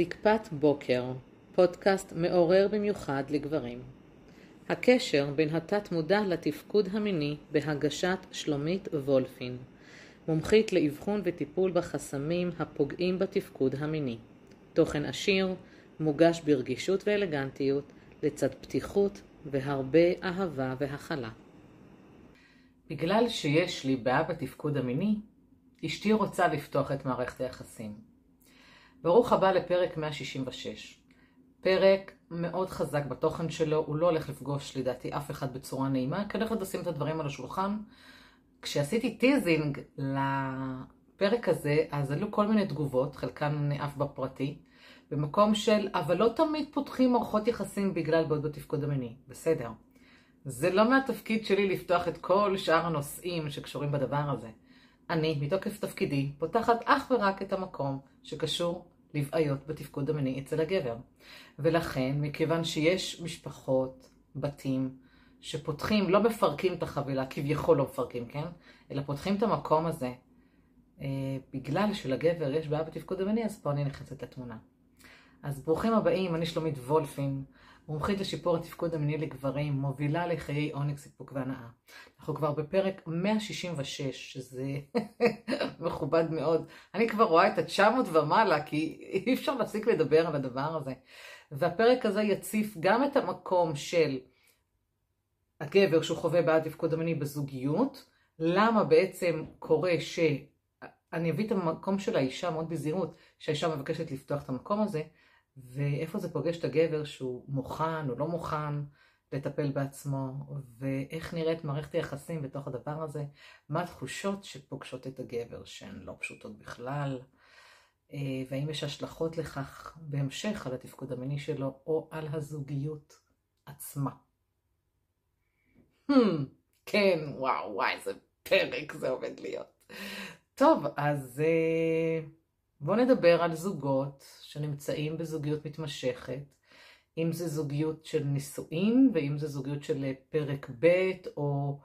זקפת בוקר, פודקאסט מעורר במיוחד לגברים. הקשר בין התת-מודע לתפקוד המיני בהגשת שלומית וולפין, מומחית לאבחון וטיפול בחסמים הפוגעים בתפקוד המיני. תוכן עשיר, מוגש ברגישות ואלגנטיות, לצד פתיחות והרבה אהבה והכלה. בגלל שיש לי בעיה בתפקוד המיני, אשתי רוצה לפתוח את מערכת היחסים. ברוך הבא לפרק 166. פרק מאוד חזק בתוכן שלו, הוא לא הולך לפגוש לדעתי אף אחד בצורה נעימה, כי הולכת לשים את הדברים על השולחן. כשעשיתי teasing לפרק הזה, אז עלו כל מיני תגובות, חלקן אף בפרטי, במקום של, אבל לא תמיד פותחים מערכות יחסים בגלל בעיות בתפקוד המיני. בסדר. זה לא מהתפקיד שלי לפתוח את כל שאר הנושאים שקשורים בדבר הזה. אני, מתוקף תפקידי, פותחת אך ורק את המקום שקשור לבעיות בתפקוד המיני אצל הגבר. ולכן, מכיוון שיש משפחות, בתים, שפותחים, לא מפרקים את החבילה, כביכול לא מפרקים, כן? אלא פותחים את המקום הזה, אה, בגלל שלגבר יש בעיה בתפקוד המיני, אז פה אני נכנסת לתמונה. אז ברוכים הבאים, אני שלומית וולפין, מומחית לשיפור התפקוד המיני לגברים, מובילה לחיי עונג, סיפוק והנאה. אנחנו כבר בפרק 166, שזה מכובד מאוד. אני כבר רואה את ה-900 ומעלה, כי אי אפשר להפסיק לדבר על הדבר הזה. והפרק הזה יציף גם את המקום של הגבר שהוא חווה בעד תפקוד המיני בזוגיות, למה בעצם קורה ש... אני אביא את המקום של האישה מאוד בזהירות, שהאישה מבקשת לפתוח את המקום הזה, ואיפה זה פוגש את הגבר שהוא מוכן או לא מוכן לטפל בעצמו, ואיך נראית מערכת היחסים בתוך הדבר הזה, מה התחושות שפוגשות את הגבר שהן לא פשוטות בכלל, אה, והאם יש השלכות לכך בהמשך על התפקוד המיני שלו או על הזוגיות עצמה. Hmm, כן, וואו, וואי, איזה פרק זה עומד להיות. טוב, אז... Uh... בואו נדבר על זוגות שנמצאים בזוגיות מתמשכת, אם זה זוגיות של נישואין ואם זה זוגיות של פרק ב' או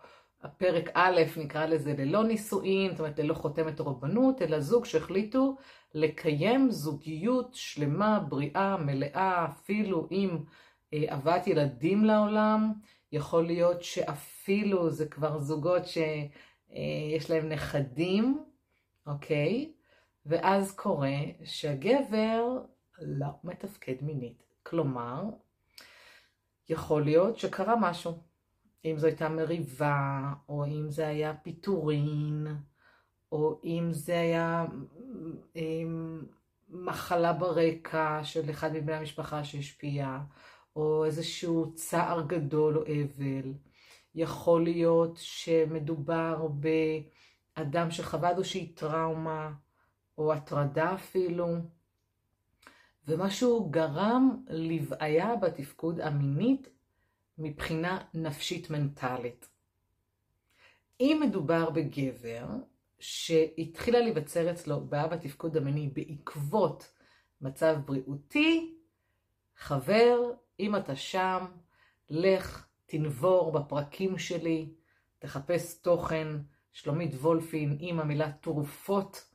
הפרק א', נקרא לזה ללא נישואין, זאת אומרת ללא חותמת רבנות, אלא זוג שהחליטו לקיים זוגיות שלמה, בריאה, מלאה, אפילו עם אה, הבאת ילדים לעולם. יכול להיות שאפילו זה כבר זוגות שיש אה, להם נכדים, אוקיי? ואז קורה שהגבר לא מתפקד מינית. כלומר, יכול להיות שקרה משהו. אם זו הייתה מריבה, או אם זה היה פיטורין, או אם זה היה עם, מחלה ברקע של אחד מבני המשפחה שהשפיע, או איזשהו צער גדול או אבל. יכול להיות שמדובר באדם שחווה איזושהי טראומה, או הטרדה אפילו, ומשהו גרם לבעיה בתפקוד המינית מבחינה נפשית מנטלית. אם מדובר בגבר שהתחילה להיווצר אצלו בעיה בתפקוד המיני בעקבות מצב בריאותי, חבר, אם אתה שם, לך, תנבור בפרקים שלי, תחפש תוכן, שלומית וולפין עם המילה תרופות,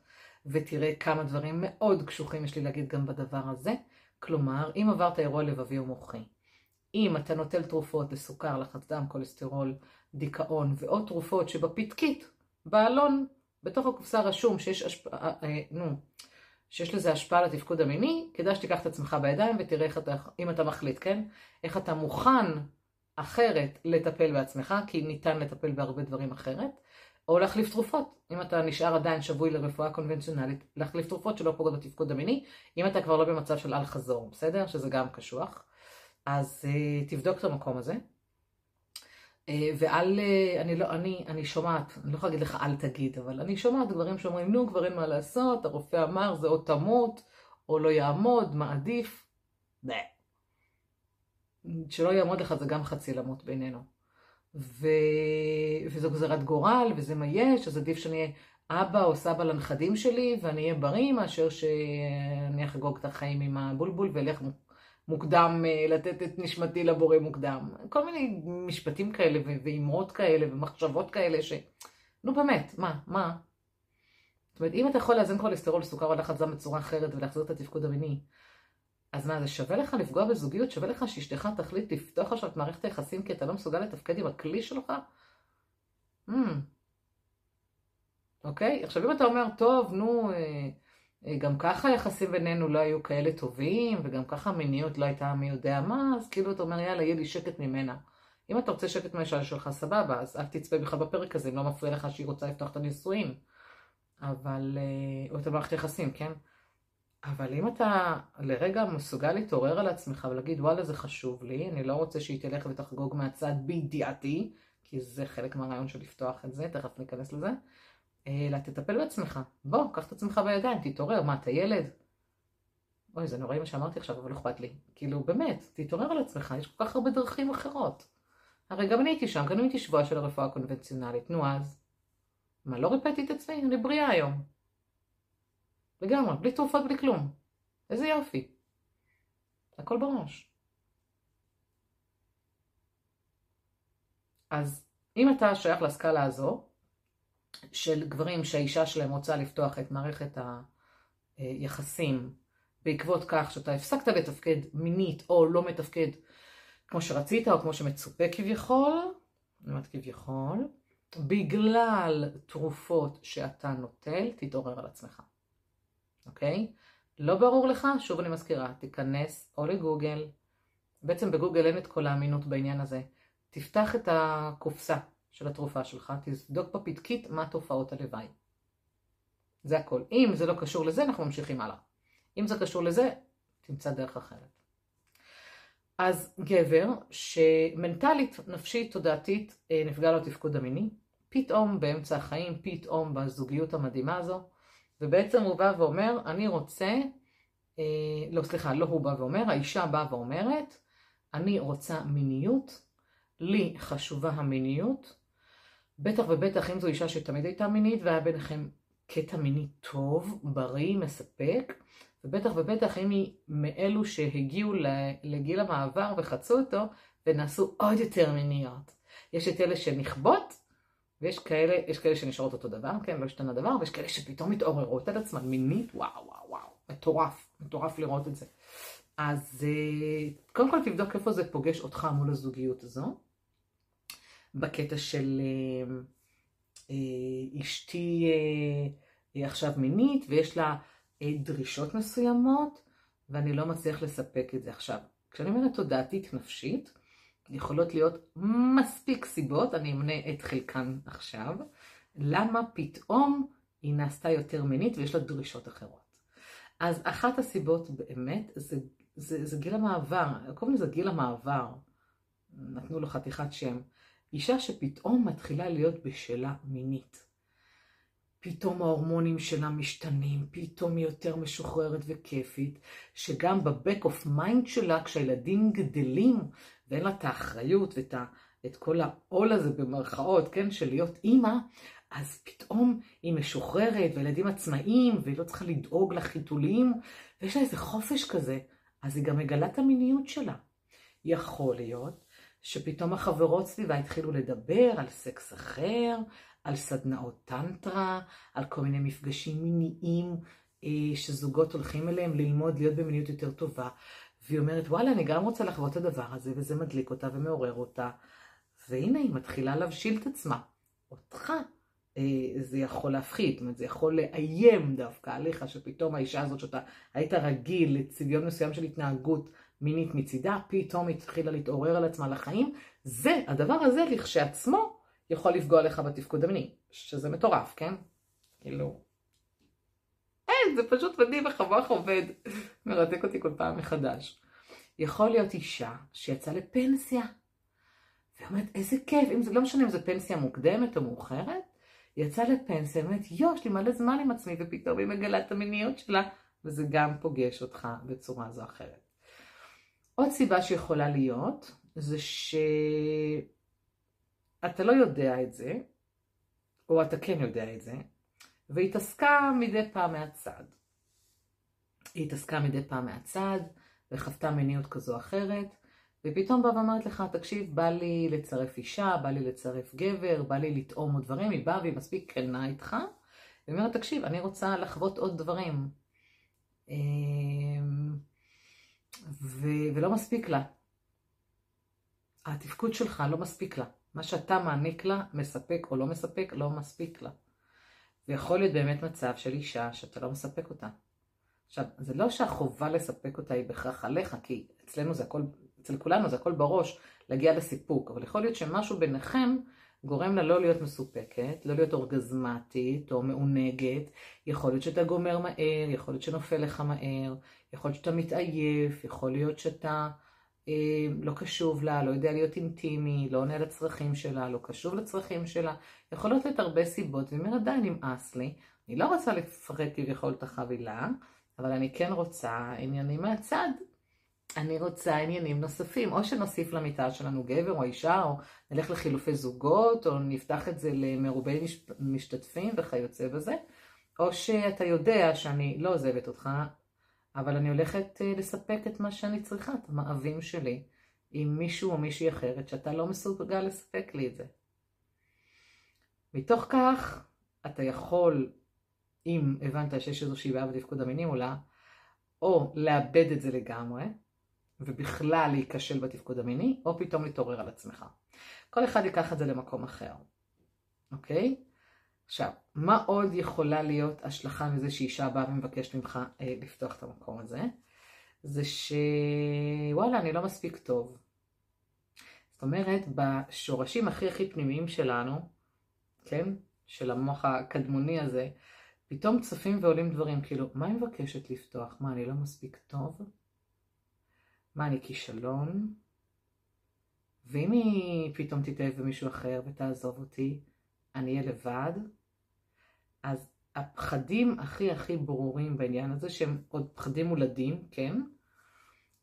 ותראה כמה דברים מאוד קשוחים יש לי להגיד גם בדבר הזה. כלומר, אם עברת אירוע לבבי או מוחי, אם אתה נוטל תרופות לסוכר, לחץ דם, כולסטרול, דיכאון ועוד תרופות שבפתקית, בעלון, בתוך הקופסה רשום שיש, השפ... אה, אה, נו, שיש לזה השפעה לתפקוד המיני, כדאי שתיקח את עצמך בידיים ותראה איך אתה, אם אתה מחליט, כן? איך אתה מוכן אחרת לטפל בעצמך, כי ניתן לטפל בהרבה דברים אחרת. או להחליף תרופות. אם אתה נשאר עדיין שבוי לרפואה קונבנציונלית, להחליף תרופות שלא פוגעות בתפקוד המיני, אם אתה כבר לא במצב של אל חזור, בסדר? שזה גם קשוח. אז uh, תבדוק את המקום הזה. Uh, ואל, uh, אני, לא, אני, אני שומעת, אני לא יכולה להגיד לך אל תגיד, אבל אני שומעת גברים שאומרים, נו, כבר אין מה לעשות, הרופא אמר, זה או תמות, או לא יעמוד, מה עדיף? שלא יעמוד לך זה גם חצי למות בינינו. ו... וזו גזירת גורל, וזה מה יש, אז עדיף שאני אהיה אבא או סבא לנכדים שלי, ואני אהיה בריא, מאשר שאני אחגוג את החיים עם הבולבול ואלך מוקדם, אה, לתת את נשמתי לבורא מוקדם. כל מיני משפטים כאלה, ואימרות כאלה, ומחשבות כאלה, ש... נו באמת, מה, מה? זאת אומרת, אם אתה יכול לאזן כולסטרול, סוכר או לחץ דם בצורה אחרת ולהחזיר את התפקוד המיני, אז מה, זה שווה לך לפגוע בזוגיות? שווה לך שאשתך תחליט לפתוח עכשיו את מערכת היחסים כי אתה לא מסוגל לתפקד עם הכלי שלך? Mm. אוקיי? עכשיו אם אתה אומר, טוב, נו, אה, אה, גם ככה היחסים בינינו לא היו כאלה טובים, וגם ככה המיניות לא הייתה מי יודע מה, אז כאילו אתה אומר, יאללה, יהיה לי שקט ממנה. אם אתה רוצה שקט מהאישה שלך, סבבה, אז אל תצפה בכלל בפרק הזה, אם לא מפריע לך שהיא רוצה לפתוח את הנישואים. אבל, אה, או את המערכת יחסים, כן? אבל אם אתה לרגע מסוגל להתעורר על עצמך ולהגיד, וואלה, זה חשוב לי, אני לא רוצה שהיא תלך ותחגוג מהצד בידיעתי, כי זה חלק מהרעיון של לפתוח את זה, תכף ניכנס לזה, אלא תטפל בעצמך. בוא, קח את עצמך בידיים, תתעורר. מה, אתה ילד? אוי, זה נוראי מה שאמרתי עכשיו, אבל אכפת לי. כאילו, באמת, תתעורר על עצמך, יש כל כך הרבה דרכים אחרות. הרי גם אני הייתי שם, גם הייתי שבועה של הרפואה הקונבנציונלית. נו אז, מה, לא ריפאתי את עצמי? אני בריאה היום. לגמרי, בלי תרופות, בלי כלום. איזה יופי. הכל בראש. אז אם אתה שייך לסקאלה הזו, של גברים שהאישה שלהם רוצה לפתוח את מערכת היחסים בעקבות כך שאתה הפסקת לתפקד מינית או לא מתפקד כמו שרצית או כמו שמצופה כביכול, אני אומרת כביכול, בגלל תרופות שאתה נוטל, תתעורר על עצמך, אוקיי? לא ברור לך? שוב אני מזכירה, תיכנס או לגוגל, בעצם בגוגל אין את כל האמינות בעניין הזה, תפתח את הקופסה של התרופה שלך, תבדוק בפתקית מה תופעות הלוואי. זה הכל. אם זה לא קשור לזה, אנחנו ממשיכים הלאה. אם זה קשור לזה, תמצא דרך אחרת. אז גבר שמנטלית, נפשית, תודעתית, אה, נפגע לו תפקוד המיני, פתאום באמצע החיים, פתאום בזוגיות המדהימה הזו, ובעצם הוא בא ואומר, אני רוצה, אה, לא סליחה, לא הוא בא ואומר, האישה באה ואומרת, אני רוצה מיניות, לי חשובה המיניות, בטח ובטח אם זו אישה שתמיד הייתה מינית והיה ביניכם קטע מיני טוב, בריא, מספק, ובטח ובטח אם היא מאלו שהגיעו לגיל המעבר וחצו אותו ונעשו עוד יותר מיניות. יש את אלה שנכבות, ויש כאלה, יש כאלה שנשארות אותו דבר, כן, לא השתנה דבר, ויש כאלה שפתאום מתעוררות על עצמן מינית, וואו, וואו, וואו, מטורף, מטורף לראות את זה. אז אה, קודם כל תבדוק איפה זה פוגש אותך מול הזוגיות הזו. בקטע של אה, אה, אשתי עכשיו מינית ויש לה דרישות מסוימות ואני לא מצליח לספק את זה עכשיו. כשאני אומרת תודעתית נפשית, יכולות להיות מספיק סיבות, אני אמנה את חלקן עכשיו, למה פתאום היא נעשתה יותר מינית ויש לה דרישות אחרות. אז אחת הסיבות באמת זה, זה, זה גיל המעבר, קוראים לזה גיל המעבר, נתנו לו חתיכת שם. אישה שפתאום מתחילה להיות בשלה מינית. פתאום ההורמונים שלה משתנים, פתאום היא יותר משוחררת וכיפית, שגם ב back of mind שלה, כשהילדים גדלים, ואין לה את האחריות ואת ה, את כל העול הזה במרכאות, כן, של להיות אימא, אז פתאום היא משוחררת, וילדים עצמאיים, והיא לא צריכה לדאוג לחיתולים, ויש לה איזה חופש כזה, אז היא גם מגלה את המיניות שלה. יכול להיות שפתאום החברות סביבה התחילו לדבר על סקס אחר, על סדנאות טנטרה, על כל מיני מפגשים מיניים אה, שזוגות הולכים אליהם ללמוד להיות במיניות יותר טובה. והיא אומרת, וואלה, אני גם רוצה לחוות את הדבר הזה, וזה מדליק אותה ומעורר אותה. והנה, היא מתחילה להבשיל את עצמה. אותך אה, זה יכול להפחית, זאת אומרת, זה יכול לאיים דווקא עליך, שפתאום האישה הזאת שאתה היית רגיל לצביון מסוים של התנהגות מינית מצידה, פתאום התחילה להתעורר על עצמה לחיים, זה, הדבר הזה לכשעצמו יכול לפגוע לך בתפקוד המיני, שזה מטורף, כן? כאילו... אין, זה פשוט מדהים איך המוח עובד, מרתק אותי כל פעם מחדש. יכול להיות אישה שיצאה לפנסיה, ואומרת, איזה כיף, אם זה, לא משנה אם זו פנסיה מוקדמת או מאוחרת, יצאה לפנסיה, אומרת, יו, יש לי מלא זמן עם עצמי, ופתאום היא מגלה את המיניות שלה, וזה גם פוגש אותך בצורה זו או אחרת. עוד סיבה שיכולה להיות, זה שאתה לא יודע את זה, או אתה כן יודע את זה, והיא התעסקה מדי פעם מהצד. היא התעסקה מדי פעם מהצד, וחוותה מיניות כזו או אחרת, ופתאום באה ואומרת לך, תקשיב, בא לי לצרף אישה, בא לי לצרף גבר, בא לי לטעום עוד דברים, היא באה והיא מספיק כנה איתך, והיא אומרת, תקשיב, אני רוצה לחוות עוד דברים. אמ, ו- ולא מספיק לה. התפקוד שלך לא מספיק לה. מה שאתה מעניק לה, מספק או לא מספק, לא מספיק לה. ויכול להיות באמת מצב של אישה שאתה לא מספק אותה. עכשיו, זה לא שהחובה לספק אותה היא בהכרח עליך, כי אצלנו זה הכל, אצל כולנו זה הכל בראש, להגיע לסיפוק, אבל יכול להיות שמשהו ביניכם גורם לה לא להיות מסופקת, לא להיות אורגזמטית או מעונגת, יכול להיות שאתה גומר מהר, יכול להיות שנופל לך מהר, יכול להיות שאתה מתעייף, יכול להיות שאתה לא קשוב לה, לא יודע להיות אינטימי, לא עונה לצרכים שלה, לא קשוב לצרכים שלה, יכול להיות הרבה סיבות, והיא אומרת די נמאס לי, אני לא רוצה לפרט כביכול את החבילה, אבל אני כן רוצה עניינים מהצד. אני רוצה עניינים נוספים, או שנוסיף למיטה שלנו גבר או אישה, או נלך לחילופי זוגות, או נפתח את זה למרובי משתתפים וכיוצא בזה, או שאתה יודע שאני לא עוזבת אותך, אבל אני הולכת אה, לספק את מה שאני צריכה, את המאווים שלי, עם מישהו או מישהי אחרת, שאתה לא מסוגל לספק לי את זה. מתוך כך, אתה יכול, אם הבנת שיש איזושהי בעיה בתפקוד המיני מולה, או לאבד את זה לגמרי, ובכלל להיכשל בתפקוד המיני, או פתאום להתעורר על עצמך. כל אחד ייקח את זה למקום אחר, אוקיי? עכשיו, מה עוד יכולה להיות השלכה מזה שאישה באה ומבקשת ממך אה, לפתוח את המקום הזה? זה שוואלה, אני לא מספיק טוב. זאת אומרת, בשורשים הכי הכי פנימיים שלנו, כן? של המוח הקדמוני הזה, פתאום צפים ועולים דברים, כאילו, מה היא מבקשת לפתוח? מה, אני לא מספיק טוב? מה, אני כישלון? ואם היא פתאום תתאהב במישהו אחר ותעזוב אותי, אני אהיה לבד? אז הפחדים הכי הכי ברורים בעניין הזה, שהם עוד פחדים מולדים, כן?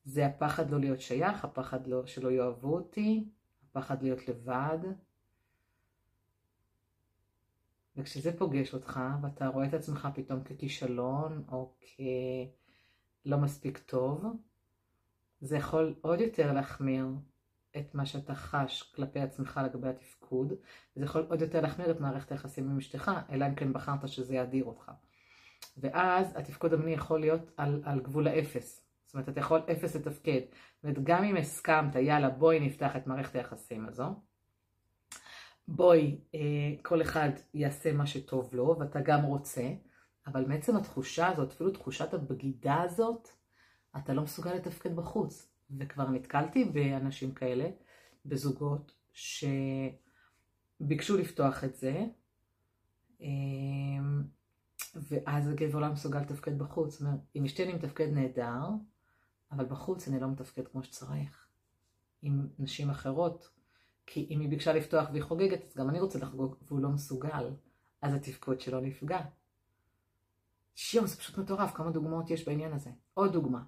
זה הפחד לא להיות שייך, הפחד לא, שלא יאהבו אותי, הפחד להיות לבד. וכשזה פוגש אותך, ואתה רואה את עצמך פתאום ככישלון, או כלא מספיק טוב, זה יכול עוד יותר להחמיר את מה שאתה חש כלפי עצמך לגבי התפקוד, וזה יכול עוד יותר להחמיר את מערכת היחסים עם אשתך, אלא אם כן בחרת שזה יאדיר אותך. ואז התפקוד המיני יכול להיות על, על גבול האפס. זאת אומרת, אתה יכול אפס לתפקד. זאת אומרת, גם אם הסכמת, יאללה, בואי נפתח את מערכת היחסים הזו, בואי, אה, כל אחד יעשה מה שטוב לו, ואתה גם רוצה, אבל מעצם התחושה הזאת, אפילו תחושת הבגידה הזאת, אתה לא מסוגל לתפקד בחוץ. וכבר נתקלתי באנשים כאלה, בזוגות, שביקשו לפתוח את זה, אמ, ואז הגבר לא מסוגל לתפקד בחוץ. זאת אומרת, עם אשתי אני מתפקד נהדר, אבל בחוץ אני לא מתפקד כמו שצריך. עם נשים אחרות, כי אם היא ביקשה לפתוח והיא חוגגת, אז גם אני רוצה לחגוג, והוא לא מסוגל, אז התפקוד שלו נפגע. שיום, זה פשוט מטורף, כמה דוגמאות יש בעניין הזה. עוד דוגמה.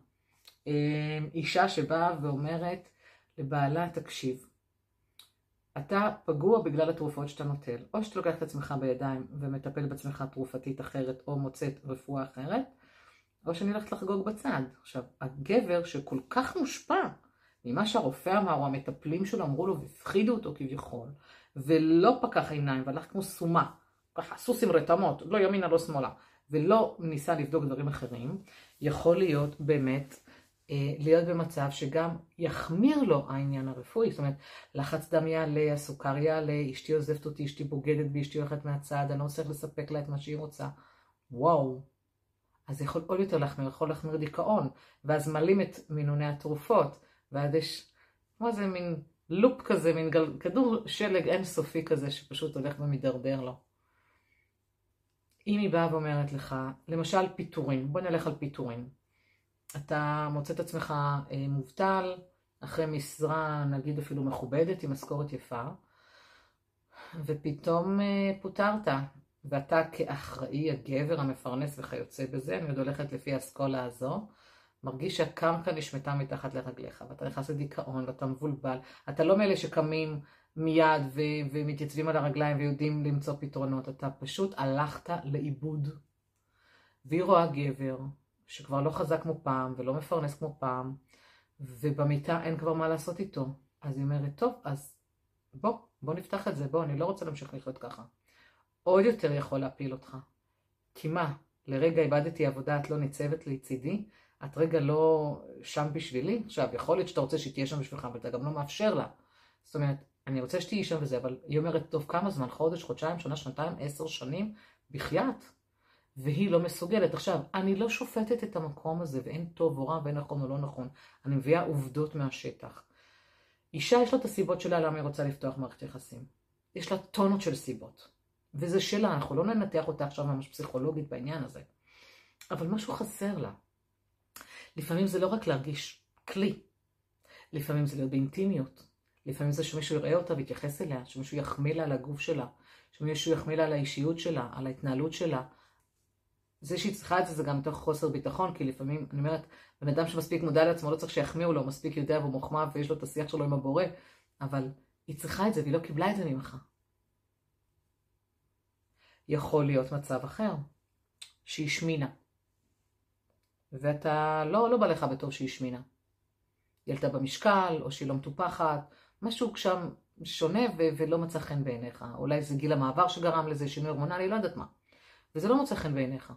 אמ, אישה שבאה ואומרת לבעלה, תקשיב, אתה פגוע בגלל התרופות שאתה נוטל, או שאתה לוקח את עצמך בידיים ומטפל בעצמך תרופתית אחרת, או מוצאת רפואה אחרת, או שאני הולכת לחגוג בצד. עכשיו, הגבר שכל כך מושפע ממה שהרופא אמר, או המטפלים שלו אמרו לו, והפחידו אותו כביכול, ולא פקח עיניים, והלך כמו סומה, ככה סוס עם רתמות, לא ימינה, לא שמאלה, ולא ניסה לבדוק דברים אחרים, יכול להיות באמת להיות במצב שגם יחמיר לו העניין הרפואי, זאת אומרת, לחץ דם יעלה, הסוכר יעלה, אשתי עוזבת אותי, אשתי בוגדת בי, אשתי הולכת מהצד, אני לא צריך לספק לה את מה שהיא רוצה. וואו. אז יכול עוד יותר להחמיר, יכול להחמיר דיכאון, ואז מלאים את מינוני התרופות, ואז יש, כמו איזה מין לופ כזה, מין גל, כדור שלג אינסופי כזה, שפשוט הולך ומידרדר לו. אם היא באה ואומרת לך, למשל פיטורים, בוא נלך על פיטורים. אתה מוצא את עצמך אה, מובטל, אחרי משרה נגיד אפילו מכובדת עם משכורת יפה, ופתאום אה, פוטרת, ואתה כאחראי, הגבר, המפרנס וכיוצא בזה, אני עוד הולכת לפי האסכולה הזו, מרגיש שהקרקע נשמטה מתחת לרגליך, ואתה נכנס לדיכאון, ואתה מבולבל, אתה לא מאלה שקמים מיד ו- ומתייצבים על הרגליים ויודעים למצוא פתרונות, אתה פשוט הלכת לאיבוד. והיא רואה גבר שכבר לא חזק כמו פעם ולא מפרנס כמו פעם, ובמיטה אין כבר מה לעשות איתו. אז היא אומרת, טוב, אז בוא, בוא נפתח את זה, בוא, אני לא רוצה להמשיך לחיות ככה. עוד יותר יכול להפיל אותך. כי מה, לרגע איבדתי עבודה, את לא ניצבת לצידי, את רגע לא שם בשבילי? עכשיו, יכול להיות שאתה רוצה שהיא תהיה שם בשבילך, אבל אתה גם לא מאפשר לה. זאת אומרת, אני רוצה שתהיי שם וזה, אבל היא אומרת, טוב, כמה זמן? חודש, חודשיים, שנה, שנתיים, עשר שנים? בחייאת. והיא לא מסוגלת. עכשיו, אני לא שופטת את המקום הזה, ואין טוב או רע, ואין נכון או לא נכון. אני מביאה עובדות מהשטח. אישה יש לה את הסיבות שלה למה היא רוצה לפתוח מערכת יחסים. יש לה טונות של סיבות. וזה שלה, אנחנו לא ננתח אותה עכשיו ממש פסיכולוגית בעניין הזה. אבל משהו חסר לה. לפעמים זה לא רק להרגיש כלי. לפעמים זה להיות באינטימיות. לפעמים זה שמישהו יראה אותה ויתייחס אליה, שמישהו יחמיא לה על הגוף שלה, שמישהו יחמיא לה על האישיות שלה, על ההתנהלות שלה. זה שהיא צריכה את זה זה גם מתוך חוסר ביטחון, כי לפעמים, אני אומרת, בן אדם שמספיק מודע לעצמו לא צריך שיחמיאו לו, מספיק יודע והוא מוחמא ויש לו את השיח שלו עם הבורא, אבל היא צריכה את זה והיא לא קיבלה את זה ממך. יכול להיות מצב אחר, שהיא שמינה. ואתה, לא, לא בא לך בטוב שהיא שמינה. היא עלתה במשקל, או שהיא לא מטופחת, משהו שם שונה ו- ולא מצא חן בעיניך. אולי זה גיל המעבר שגרם לזה, שינוי הורמונלי, לא יודעת מה. וזה לא מוצא חן בעיניך.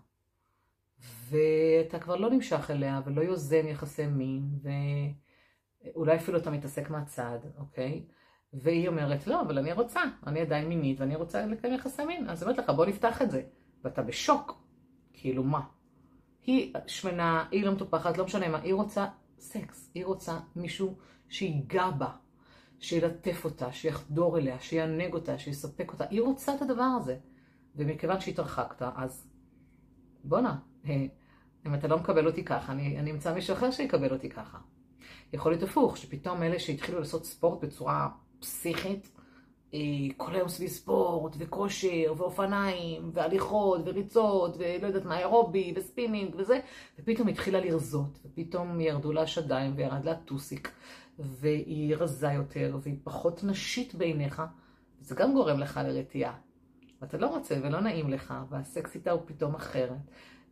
ואתה כבר לא נמשך אליה ולא יוזם יחסי מין, ואולי אפילו אתה מתעסק מהצד, אוקיי? והיא אומרת, לא, אבל אני רוצה, אני עדיין מינית ואני רוצה לקיים יחסי מין. אז היא אומרת לך, בוא נפתח את זה. ואתה בשוק. כאילו, מה? היא שמנה, היא לא מטופחת, לא משנה מה, היא רוצה סקס, היא רוצה מישהו שיגע בה, שילטף אותה, שיחדור אליה, שיענג אותה, שיספק אותה, היא רוצה את הדבר הזה. ומכיוון שהתרחקת, אז בואנה, אם אתה לא מקבל אותי ככה, אני, אני אמצא מישהו אחר שיקבל אותי ככה. יכול להיות הפוך, שפתאום אלה שהתחילו לעשות ספורט בצורה פסיכית, אה, כל היום סביב ספורט, וכושר, ואופניים, והליכות, וריצות, ולא יודעת מה, אירובי, וספינינג, וזה, ופתאום התחילה לרזות, ופתאום ירדו לה השדיים, וירד לה טוסיק, והיא רזה יותר, והיא פחות נשית בעיניך, זה גם גורם לך לרתיעה. ואתה לא רוצה ולא נעים לך, והסקס איתה הוא פתאום אחרת.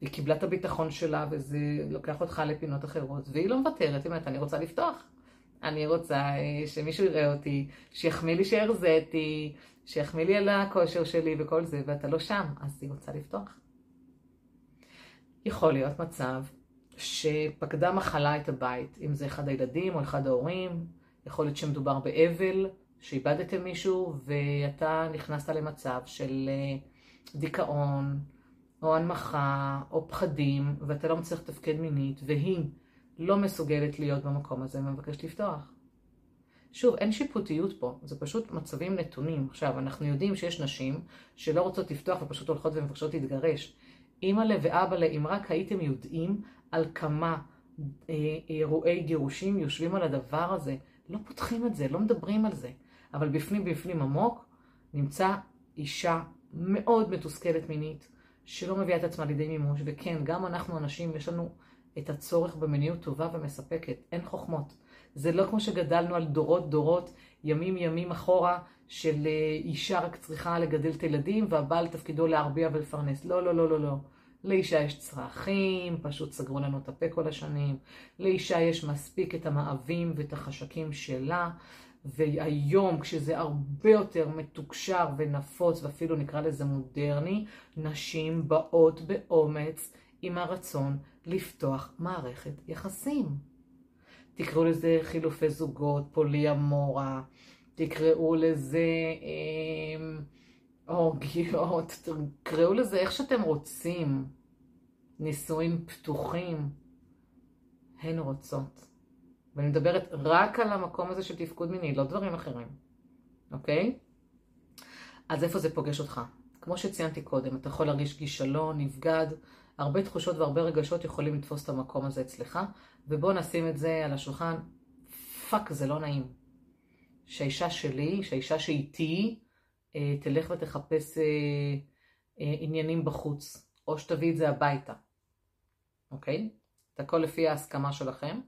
היא קיבלה את הביטחון שלה, וזה לוקח אותך לפינות אחרות, והיא לא מוותרת, היא אומרת, אני רוצה לפתוח. אני רוצה אה, שמישהו יראה אותי, שיחמיא לי שהרזיתי, שיחמיא לי על הכושר שלי וכל זה, ואתה לא שם, אז היא רוצה לפתוח. יכול להיות מצב שפקדה מחלה את הבית, אם זה אחד הילדים או אחד ההורים, יכול להיות שמדובר באבל, שאיבדתם מישהו ואתה נכנסת למצב של אה, דיכאון, או הנמכה, או פחדים, ואתה לא מצליח לתפקד מינית, והיא לא מסוגלת להיות במקום הזה ומבקשת לפתוח. שוב, אין שיפוטיות פה, זה פשוט מצבים נתונים. עכשיו, אנחנו יודעים שיש נשים שלא רוצות לפתוח ופשוט הולכות ומבקשות להתגרש. אימא'לה ואבא'לה, אם רק הייתם יודעים על כמה אה, אירועי גירושים יושבים על הדבר הזה, לא פותחים את זה, לא מדברים על זה. אבל בפנים בפנים עמוק נמצא אישה מאוד מתוסכלת מינית, שלא מביאה את עצמה לידי מימוש, וכן, גם אנחנו הנשים, יש לנו את הצורך במיניות טובה ומספקת, אין חוכמות. זה לא כמו שגדלנו על דורות דורות, ימים ימים אחורה, של אה, אישה רק צריכה לגדל את הילדים, והבעל תפקידו להרביע ולפרנס. לא, לא, לא, לא, לא. לאישה יש צרכים, פשוט סגרו לנו את הפה כל השנים. לאישה יש מספיק את המאווים ואת החשקים שלה. והיום כשזה הרבה יותר מתוקשר ונפוץ ואפילו נקרא לזה מודרני, נשים באות באומץ עם הרצון לפתוח מערכת יחסים. תקראו לזה חילופי זוגות, פוליאמורה, תקראו לזה אורגיות, אה, תקראו לזה איך שאתם רוצים, נישואים פתוחים, הן רוצות. ואני מדברת רק על המקום הזה של תפקוד מיני, לא דברים אחרים, אוקיי? אז איפה זה פוגש אותך? כמו שציינתי קודם, אתה יכול להרגיש כישלון, נבגד, הרבה תחושות והרבה רגשות יכולים לתפוס את המקום הזה אצלך, ובוא נשים את זה על השולחן, פאק, זה לא נעים. שהאישה שלי, שהאישה שאיתי, אה, תלך ותחפש אה, אה, עניינים בחוץ, או שתביא את זה הביתה, אוקיי? את הכל לפי ההסכמה שלכם.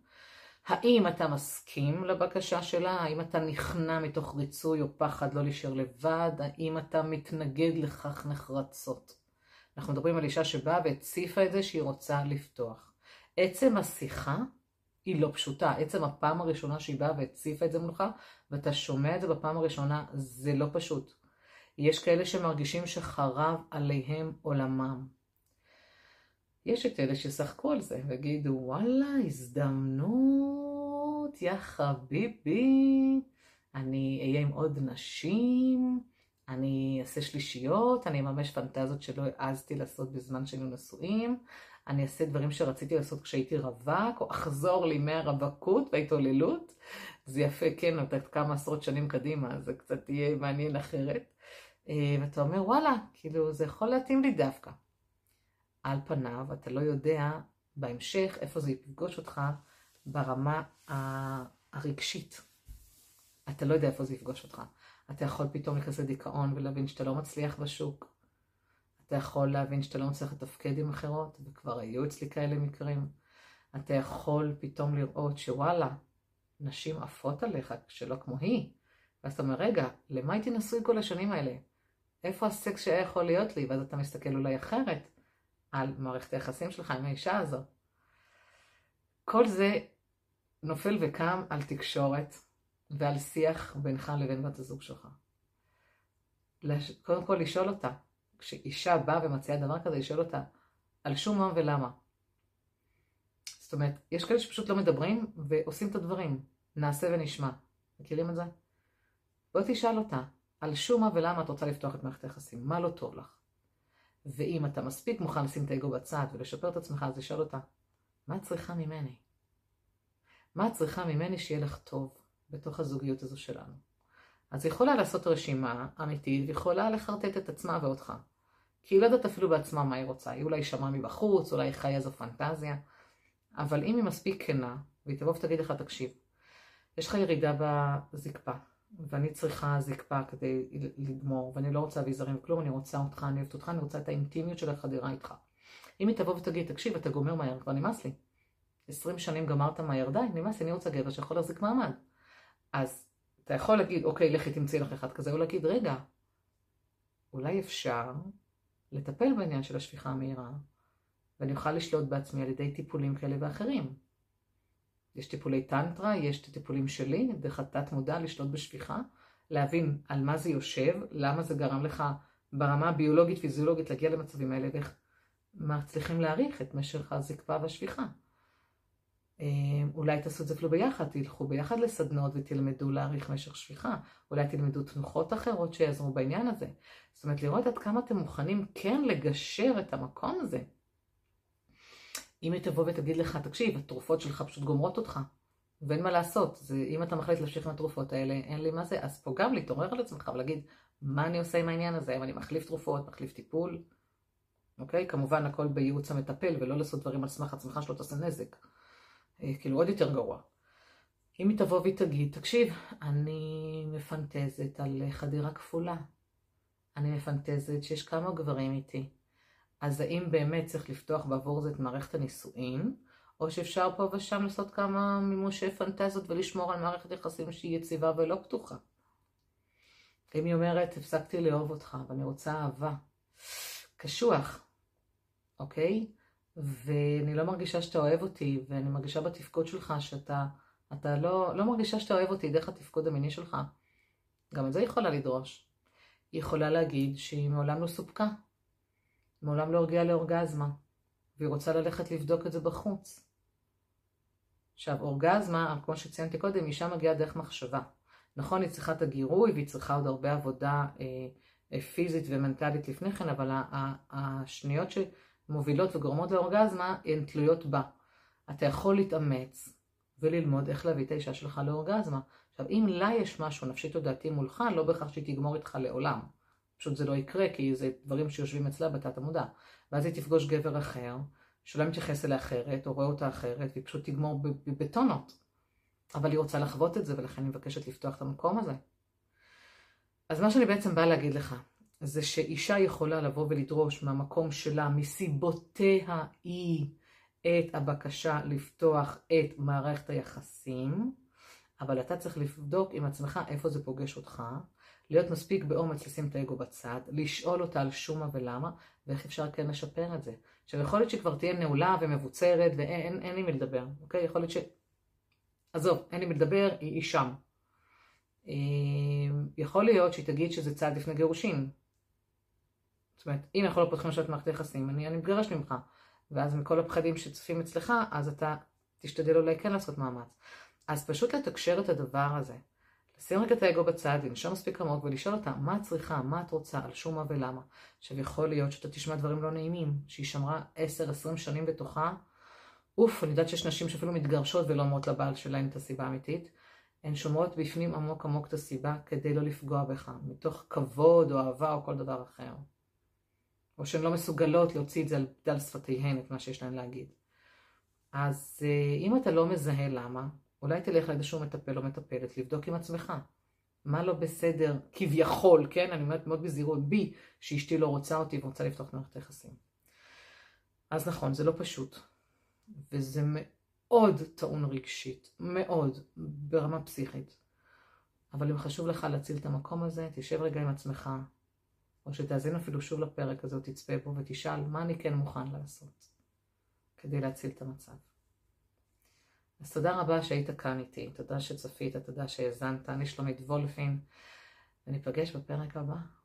האם אתה מסכים לבקשה שלה? האם אתה נכנע מתוך ריצוי או פחד לא להישאר לבד? האם אתה מתנגד לכך נחרצות? אנחנו מדברים על אישה שבאה והציפה את זה שהיא רוצה לפתוח. עצם השיחה היא לא פשוטה. עצם הפעם הראשונה שהיא באה והציפה את זה מולך, ואתה שומע את זה בפעם הראשונה, זה לא פשוט. יש כאלה שמרגישים שחרב עליהם עולמם. יש את אלה ששחקו על זה ויגידו, וואלה, הזדמנות, יא חביבי, אני אהיה עם עוד נשים, אני אעשה שלישיות, אני אממש פנטזיות שלא העזתי לעשות בזמן שהיינו נשואים, אני אעשה דברים שרציתי לעשות כשהייתי רווק, או אחזור לימי הרווקות וההתעוללות. זה יפה, כן, אתה כמה עשרות שנים קדימה, זה קצת יהיה מעניין אחרת. אה, ואתה אומר, וואלה, כאילו, זה יכול להתאים לי דווקא. על פניו, אתה לא יודע בהמשך איפה זה יפגוש אותך ברמה הרגשית. אתה לא יודע איפה זה יפגוש אותך. אתה יכול פתאום להיכנס לדיכאון ולהבין שאתה לא מצליח בשוק. אתה יכול להבין שאתה לא מצליח לתפקד עם אחרות, וכבר היו אצלי כאלה מקרים. אתה יכול פתאום לראות שוואלה, נשים עפות עליך שלא כמו היא. ואז אתה אומר, רגע, למה הייתי נשוי כל השנים האלה? איפה הסקס שהיה יכול להיות לי? ואז אתה מסתכל אולי אחרת על מערכת היחסים שלך עם האישה הזו. כל זה נופל וקם על תקשורת ועל שיח בינך לבין בת הזוג שלך. קודם כל לשאול אותה, כשאישה באה ומציעה דבר כזה, לשאול אותה על שום מה ולמה. זאת אומרת, יש כאלה שפשוט לא מדברים ועושים את הדברים. נעשה ונשמע. מכירים את זה? בוא תשאל אותה, על שום מה ולמה את רוצה לפתוח את מערכת היחסים, מה לא טוב לך? ואם אתה מספיק מוכן לשים את האגו בצד ולשפר את עצמך, אז תשאל אותה, מה את צריכה ממני? מה את צריכה ממני שיהיה לך טוב בתוך הזוגיות הזו שלנו? אז היא יכולה לעשות רשימה אמיתית, ויכולה לחרטט את עצמה ואותך. כי היא לא יודעת אפילו בעצמה מה היא רוצה. היא אולי שמעה מבחוץ, אולי חיה איזו פנטזיה. אבל אם היא מספיק כנה, והיא תבוא ותגיד לך, תקשיב, יש לך ירידה בזקפה, ואני צריכה זקפה כדי לגמור, ואני לא רוצה אביזרים וכלום, אני רוצה אותך, אני אוהבת אותך, אני רוצה את האינטימיות של החדירה איתך. אם היא תבוא ותגיד, תקשיב, אתה גומר מהר, כבר נמאס לי. 20 שנים גמרת מהר, די, נמאס לי, אני רוצה גבר שיכול להחזיק מעמד. אז אתה יכול להגיד, אוקיי, לכי תמצאי לך אחד כזה, או להגיד, רגע, אולי אפשר לטפל בעניין של השפיכה המהירה, ואני אוכל לשלוט בעצמי על ידי טיפולים כאלה ואחרים. יש טיפולי טנטרה, יש את הטיפולים שלי, דרך התת מודע לשלוט בשפיכה, להבין על מה זה יושב, למה זה גרם לך ברמה הביולוגית פיזיולוגית להגיע למצבים האלה, ואיך מצליחים להעריך את משך הזקפה והשפיכה. אה, אולי תעשו את זה אפילו ביחד, תלכו ביחד לסדנות ותלמדו להעריך משך שפיכה. אולי תלמדו תנוחות אחרות שיעזרו בעניין הזה. זאת אומרת, לראות עד כמה אתם מוכנים כן לגשר את המקום הזה. אם היא תבוא ותגיד לך, תקשיב, התרופות שלך פשוט גומרות אותך, ואין מה לעשות, זה, אם אתה מחליט להמשיך עם התרופות האלה, אין לי מה זה, אז פה גם להתעורר על עצמך ולהגיד, מה אני עושה עם העניין הזה, אם אני מחליף תרופות, מחליף טיפול, אוקיי? כמובן הכל בייעוץ המטפל, ולא לעשות דברים על סמך עצמך שלא תעשה נזק. אה, כאילו עוד יותר גרוע. אם היא תבוא והיא תגיד, תקשיב, אני מפנטזת על חדירה כפולה. אני מפנטזת שיש כמה גברים איתי. אז האם באמת צריך לפתוח בעבור זה את מערכת הנישואין, או שאפשר פה ושם לעשות כמה מימושי פנטזיות ולשמור על מערכת יחסים שהיא יציבה ולא פתוחה? אם היא אומרת, הפסקתי לאהוב אותך ואני רוצה אהבה, קשוח, אוקיי? ואני לא מרגישה שאתה אוהב אותי, ואני מרגישה בתפקוד שלך שאתה אתה לא, לא מרגישה שאתה אוהב אותי דרך התפקוד המיני שלך. גם את זה היא יכולה לדרוש. היא יכולה להגיד שהיא מעולם לא סופקה, מעולם לא הרגיעה לאורגזמה, והיא רוצה ללכת לבדוק את זה בחוץ. עכשיו, אורגזמה, כמו שציינתי קודם, אישה מגיעה דרך מחשבה. נכון, היא צריכה את הגירוי והיא צריכה עוד הרבה עבודה אה, אה, פיזית ומנטלית לפני כן, אבל השניות שמובילות וגורמות לאורגזמה הן תלויות בה. אתה יכול להתאמץ וללמוד איך להביא את האישה שלך לאורגזמה. עכשיו, אם לה יש משהו נפשי תודעתי מולך, לא בהכרח שהיא תגמור איתך לעולם. פשוט זה לא יקרה, כי זה דברים שיושבים אצלה בתת המודע. ואז היא תפגוש גבר אחר, שלא מתייחס אליה אחרת, או רואה אותה אחרת, והיא פשוט תגמור בטונות. אבל היא רוצה לחוות את זה, ולכן היא מבקשת לפתוח את המקום הזה. אז מה שאני בעצם באה להגיד לך, זה שאישה יכולה לבוא ולדרוש מהמקום שלה, מסיבותיה היא, את הבקשה לפתוח את מערכת היחסים, אבל אתה צריך לבדוק עם עצמך איפה זה פוגש אותך, להיות מספיק באומץ לשים את האגו בצד, לשאול אותה על שומה ולמה, ואיך אפשר כן לשפר את זה. עכשיו יכול להיות שכבר תהיה נעולה ומבוצרת ואין לי מי לדבר, אוקיי? יכול להיות ש... עזוב, אין לי מי לדבר, היא, היא שם. אמ, יכול להיות שהיא תגיד שזה צעד לפני גירושין. זאת אומרת, אם אנחנו לא פותחים לשבת מערכת יחסים, אני, אני מתגרש ממך. ואז מכל הפחדים שצופים אצלך, אז אתה תשתדל אולי כן לעשות מאמץ. אז פשוט לתקשר את הדבר הזה. לשים רגע את האגו בצד, לנשום מספיק עמוק ולשאול אותה מה את צריכה, מה את רוצה, על שום מה ולמה. עכשיו יכול להיות שאתה תשמע דברים לא נעימים, שהיא שמרה 10-20 שנים בתוכה. אוף, אני יודעת שיש נשים שאפילו מתגרשות ולא אומרות לבעל שלהן את הסיבה האמיתית. הן שומרות בפנים עמוק עמוק את הסיבה כדי לא לפגוע בך, מתוך כבוד או אהבה או כל דבר אחר. או שהן לא מסוגלות להוציא את זה על דל שפתיהן, את מה שיש להן להגיד. אז אה, אם אתה לא מזהה למה, אולי תלך לאיזשהו מטפל או מטפלת לבדוק עם עצמך. מה לא בסדר, כביכול, כן? אני אומרת מאוד בזהירות בי, שאשתי לא רוצה אותי ורוצה לפתוח מערכת יחסים. אז נכון, זה לא פשוט. וזה מאוד טעון רגשית, מאוד, ברמה פסיכית. אבל אם חשוב לך להציל את המקום הזה, תשב רגע עם עצמך, או שתאזין אפילו שוב לפרק הזה, תצפה בו ותשאל מה אני כן מוכן לעשות כדי להציל את המצב. אז תודה רבה שהיית כאן איתי, תודה שצפית, תודה שהאזנת, אני שלומית וולפין, וניפגש בפרק הבא.